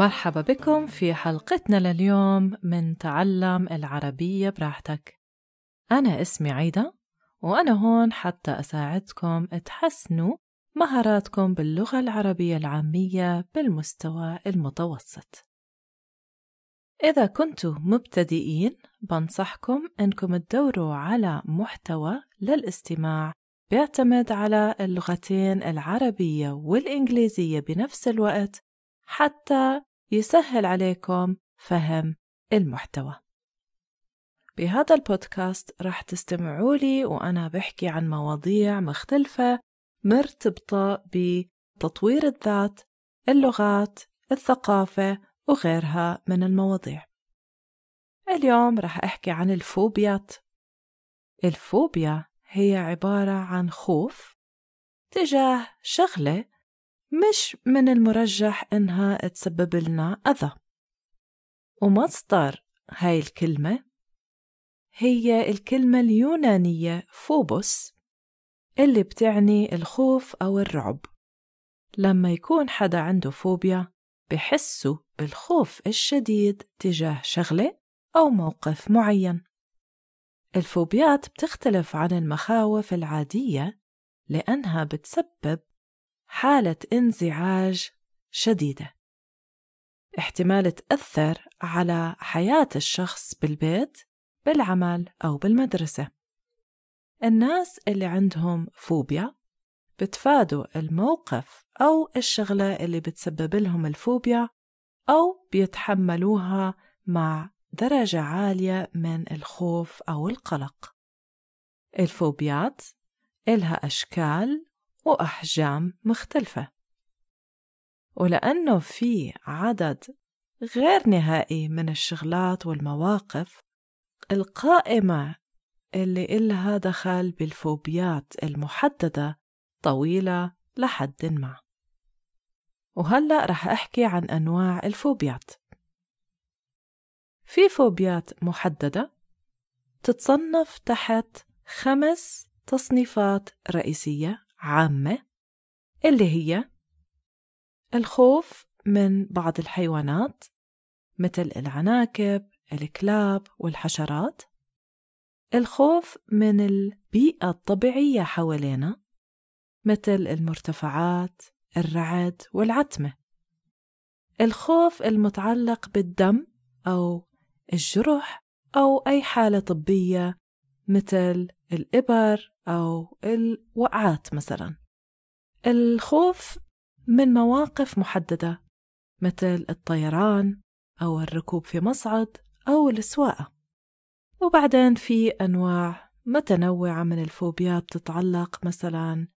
مرحبا بكم في حلقتنا لليوم من تعلم العربية براحتك. أنا اسمي عيدة وأنا هون حتى أساعدكم تحسنوا مهاراتكم باللغة العربية العامية بالمستوى المتوسط. إذا كنتوا مبتدئين بنصحكم إنكم تدوروا على محتوى للاستماع بيعتمد على اللغتين العربية والإنجليزية بنفس الوقت حتى يسهل عليكم فهم المحتوى. بهذا البودكاست رح تستمعوا لي وأنا بحكي عن مواضيع مختلفة مرتبطة بتطوير الذات اللغات الثقافة وغيرها من المواضيع. اليوم رح أحكي عن الفوبيات. الفوبيا هي عبارة عن خوف تجاه شغلة مش من المرجح إنها تسبب لنا أذى. ومصدر هاي الكلمة. هي الكلمة اليونانية فوبوس اللي بتعني الخوف أو الرعب. لما يكون حدا عنده فوبيا بحسوا بالخوف الشديد تجاه شغلة أو موقف معين. الفوبيات بتختلف عن المخاوف العادية لأنها بتسبب حالة انزعاج شديدة. احتمال تأثر على حياة الشخص بالبيت بالعمل أو بالمدرسة. الناس اللي عندهم فوبيا بتفادوا الموقف أو الشغلة اللي بتسبب لهم الفوبيا أو بيتحملوها مع درجة عالية من الخوف أو القلق. الفوبيات إلها أشكال وأحجام مختلفة. ولأنه في عدد غير نهائي من الشغلات والمواقف القائمة اللي إلها دخل بالفوبيات المحددة طويلة لحد ما. وهلأ رح أحكي عن أنواع الفوبيات. في فوبيات محددة تتصنف تحت خمس تصنيفات رئيسية عامة اللي هي الخوف من بعض الحيوانات مثل العناكب، الكلاب والحشرات الخوف من البيئة الطبيعية حوالينا مثل المرتفعات، الرعد والعتمة. الخوف المتعلق بالدم أو الجرح أو أي حالة طبية مثل الإبر أو الوقعات مثلا. الخوف من مواقف محددة مثل الطيران أو الركوب في مصعد أو السواقة. وبعدين في أنواع متنوعة من الفوبيات تتعلق مثلا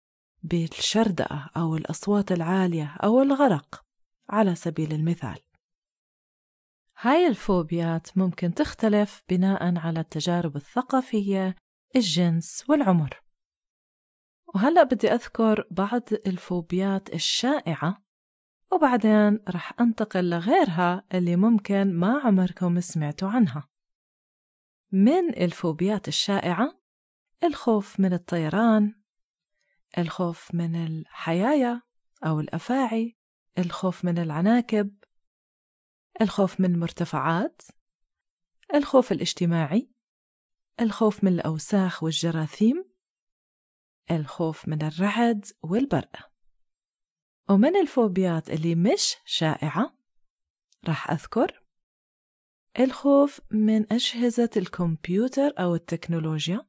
بالشردقة أو الأصوات العالية أو الغرق على سبيل المثال. هاي الفوبيات ممكن تختلف بناء على التجارب الثقافية الجنس والعمر. وهلأ بدي أذكر بعض الفوبيات الشائعة وبعدين رح أنتقل لغيرها اللي ممكن ما عمركم سمعتوا عنها. من الفوبيات الشائعة؟ الخوف من الطيران الخوف من الحيايا أو الأفاعي الخوف من العناكب الخوف من المرتفعات الخوف الاجتماعي الخوف من الأوساخ والجراثيم الخوف من الرعد والبرق. ومن الفوبيات اللي مش شائعة راح أذكر الخوف من أجهزة الكمبيوتر أو التكنولوجيا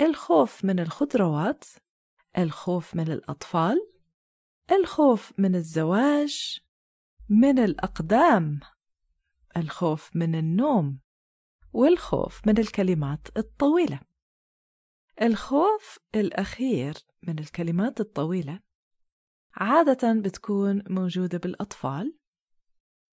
الخوف من الخضروات الخوف من الأطفال الخوف من الزواج من الأقدام الخوف من النوم والخوف من الكلمات الطويلة. الخوف الأخير من الكلمات الطويلة عادة بتكون موجودة بالأطفال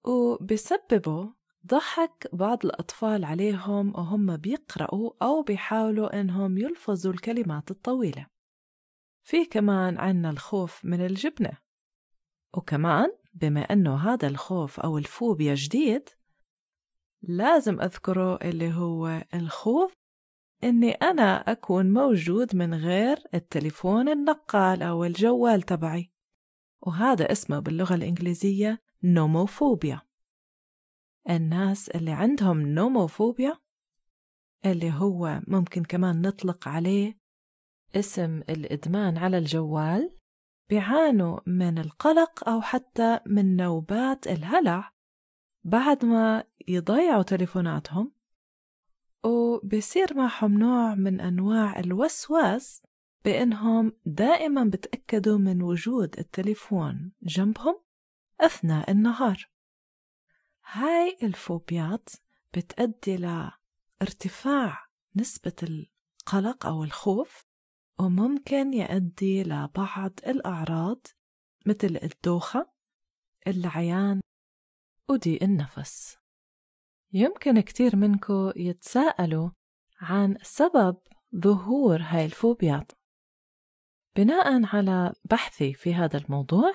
وبسببوا ضحك بعض الأطفال عليهم وهم بيقرأوا أو بيحاولوا إنهم يلفظوا الكلمات الطويلة. في كمان عنا الخوف من الجبنة وكمان بما أنه هذا الخوف أو الفوبيا جديد لازم أذكره اللي هو الخوف إني أنا أكون موجود من غير التليفون النقال أو الجوال تبعي. وهذا اسمه باللغة الإنجليزية نوموفوبيا. الناس اللي عندهم نوموفوبيا اللي هو ممكن كمان نطلق عليه اسم الإدمان على الجوال بيعانوا من القلق أو حتى من نوبات الهلع بعد ما يضيعوا تليفوناتهم وبصير معهم نوع من أنواع الوسواس بإنهم دائما بتأكدوا من وجود التليفون جنبهم أثناء النهار. هاي الفوبيات بتأدي لارتفاع نسبة القلق أو الخوف وممكن يؤدي لبعض الأعراض مثل الدوخة العيان وضيق النفس. يمكن كتير منكم يتساءلوا عن سبب ظهور هاي الفوبيات بناء على بحثي في هذا الموضوع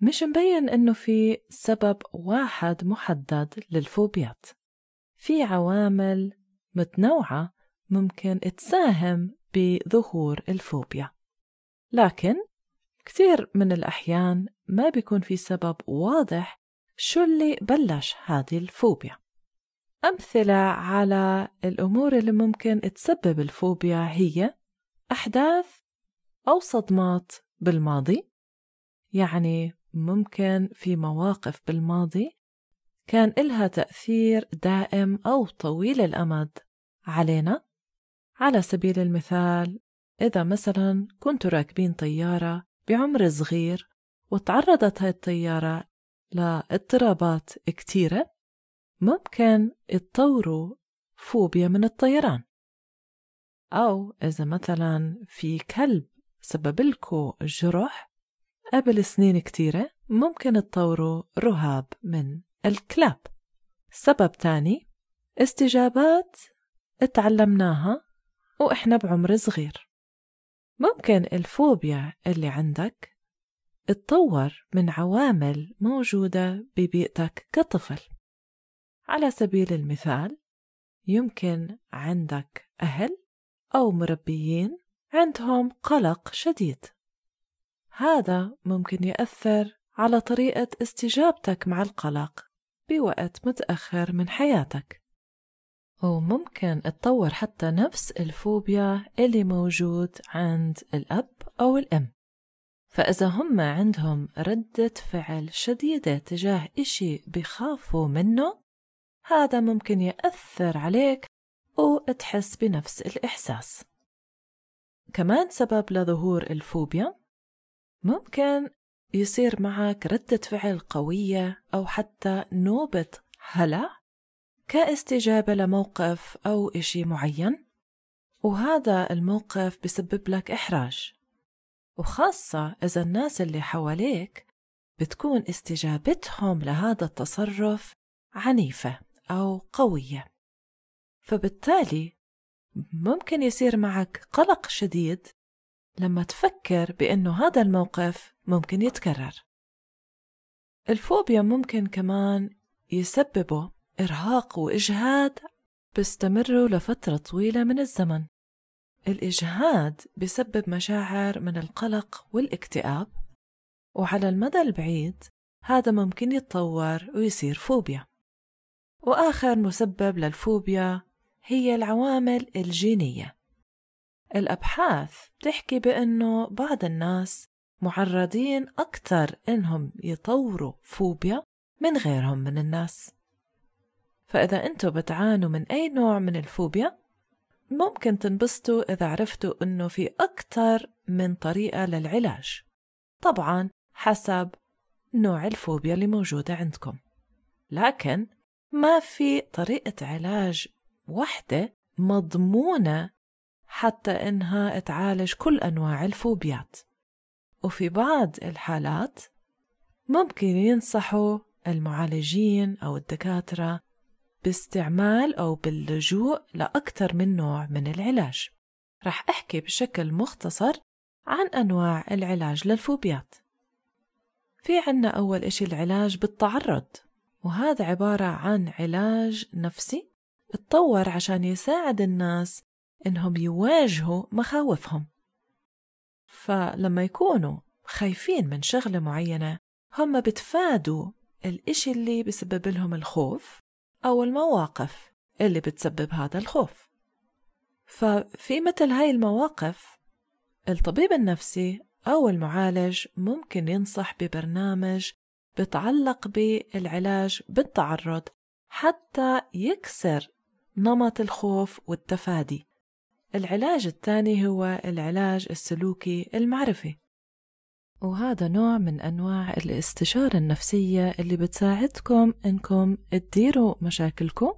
مش مبين إنه في سبب واحد محدد للفوبيات في عوامل متنوعة ممكن تساهم بظهور الفوبيا. لكن كثير من الأحيان ما بيكون في سبب واضح شو اللي بلش هذه الفوبيا. أمثلة على الأمور اللي ممكن تسبب الفوبيا هي أحداث أو صدمات بالماضي. يعني ممكن في مواقف بالماضي كان إلها تأثير دائم أو طويل الأمد علينا. على سبيل المثال إذا مثلا كنتوا راكبين طيارة بعمر صغير وتعرضت هاي الطيارة لاضطرابات كتيرة ممكن تطوروا فوبيا من الطيران. أو إذا مثلا في كلب سبب لكم جرح قبل سنين كتيرة ممكن تطوروا رهاب من الكلاب. سبب تاني استجابات اتعلمناها وإحنا بعمر صغير. ممكن الفوبيا اللي عندك تطور من عوامل موجودة ببيئتك كطفل. على سبيل المثال يمكن عندك أهل أو مربيين عندهم قلق شديد. هذا ممكن يأثر على طريقة استجابتك مع القلق بوقت متأخر من حياتك. وممكن تطور حتى نفس الفوبيا اللي موجود عند الأب أو الأم. فإذا هم عندهم ردة فعل شديدة تجاه إشي بخافوا منه هذا ممكن يأثر عليك وتحس بنفس الإحساس. كمان سبب لظهور الفوبيا ممكن يصير معك ردة فعل قوية أو حتى نوبة هلع كاستجابة لموقف أو إشي معين؟ وهذا الموقف بسبب لك إحراج. وخاصة إذا الناس اللي حواليك بتكون استجابتهم لهذا التصرف عنيفة أو قوية. فبالتالي ممكن يصير معك قلق شديد لما تفكر بأنه هذا الموقف ممكن يتكرر. الفوبيا ممكن كمان يسببه إرهاق وإجهاد بيستمروا لفترة طويلة من الزمن. الإجهاد بسبب مشاعر من القلق والاكتئاب وعلى المدى البعيد هذا ممكن يتطور ويصير فوبيا. وآخر مسبب للفوبيا هي العوامل الجينية. الأبحاث بتحكي بأنه بعض الناس معرضين أكثر إنهم يطوروا فوبيا من غيرهم من الناس. فإذا أنتوا بتعانوا من أي نوع من الفوبيا ممكن تنبسطوا إذا عرفتوا إنه في أكثر من طريقة للعلاج. طبعا حسب نوع الفوبيا اللي موجودة عندكم. لكن ما في طريقة علاج وحدة مضمونة حتى إنها تعالج كل أنواع الفوبيات. وفي بعض الحالات ممكن ينصحوا المعالجين أو الدكاترة باستعمال أو باللجوء لأكثر من نوع من العلاج. رح أحكي بشكل مختصر عن أنواع العلاج للفوبيات. في عنا أول إشي العلاج بالتعرض وهذا عبارة عن علاج نفسي اتطور عشان يساعد الناس إنهم يواجهوا مخاوفهم. فلما يكونوا خايفين من شغلة معينة هم بتفادوا الإشي اللي بسبب لهم الخوف أو المواقف اللي بتسبب هذا الخوف. ففي مثل هاي المواقف الطبيب النفسي أو المعالج ممكن ينصح ببرنامج بتعلق بالعلاج بالتعرض حتى يكسر نمط الخوف والتفادي. العلاج الثاني هو العلاج السلوكي المعرفي. وهذا نوع من أنواع الاستشارة النفسية اللي بتساعدكم إنكم تديروا مشاكلكم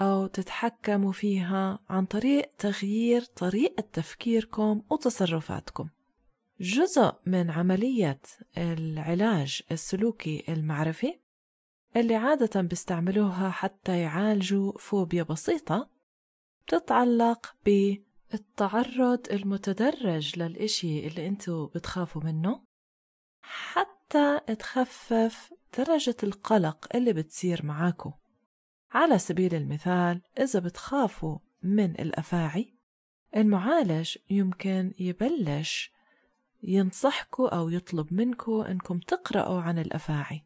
أو تتحكموا فيها عن طريق تغيير طريقة تفكيركم وتصرفاتكم. جزء من عملية العلاج السلوكي المعرفي اللي عادة بيستعملوها حتى يعالجوا فوبيا بسيطة بتتعلق بالتعرض المتدرج للإشي اللي أنتوا بتخافوا منه. حتى تخفف درجة القلق اللي بتصير معاكو. على سبيل المثال إذا بتخافوا من الأفاعي المعالج يمكن يبلش ينصحكوا أو يطلب منكوا إنكم تقرأوا عن الأفاعي.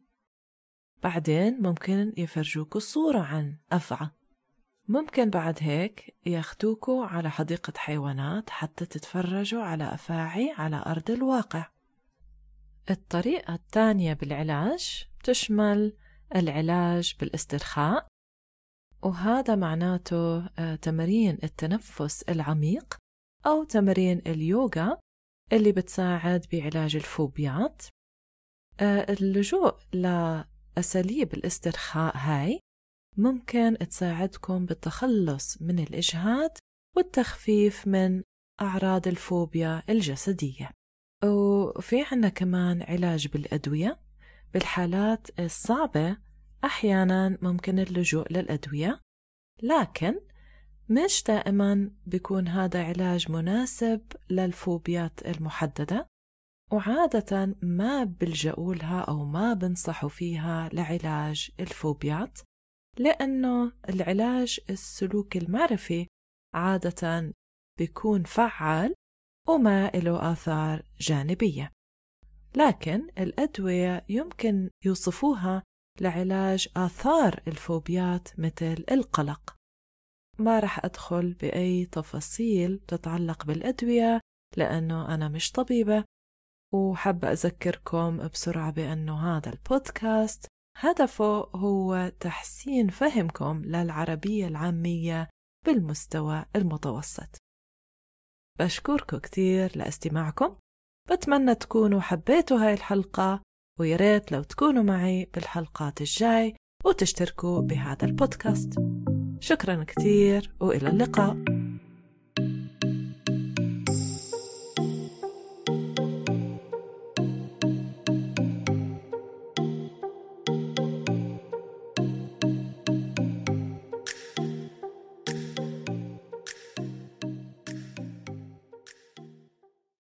بعدين ممكن يفرجوكوا صورة عن أفعى. ممكن بعد هيك ياخدوكوا على حديقة حيوانات حتى تتفرجوا على أفاعي على أرض الواقع. الطريقة الثانية بالعلاج تشمل العلاج بالاسترخاء وهذا معناته آه، تمارين التنفس العميق أو تمارين اليوغا اللي بتساعد بعلاج الفوبيات. آه، اللجوء لأساليب الاسترخاء هاي ممكن تساعدكم بالتخلص من الإجهاد والتخفيف من أعراض الفوبيا الجسدية. وفي عنا كمان علاج بالأدوية بالحالات الصعبة أحيانا ممكن اللجوء للأدوية لكن مش دائما بيكون هذا علاج مناسب للفوبيات المحددة وعادة ما بلجأوا لها أو ما بنصحوا فيها لعلاج الفوبيات لأنه العلاج السلوكي المعرفي عادة بيكون فعال وما له آثار جانبية. لكن الأدوية يمكن يوصفوها لعلاج آثار الفوبيات مثل القلق. ما رح أدخل بأي تفاصيل تتعلق بالأدوية لأنه أنا مش طبيبة وحابة أذكركم بسرعة بأنه هذا البودكاست هدفه هو تحسين فهمكم للعربية العامية بالمستوى المتوسط. بشكركم كتير لاستماعكم. بتمنى تكونوا حبيتوا هاي الحلقة وياريت لو تكونوا معي بالحلقات الجاي وتشتركوا بهذا البودكاست. شكرا كتير وإلى اللقاء.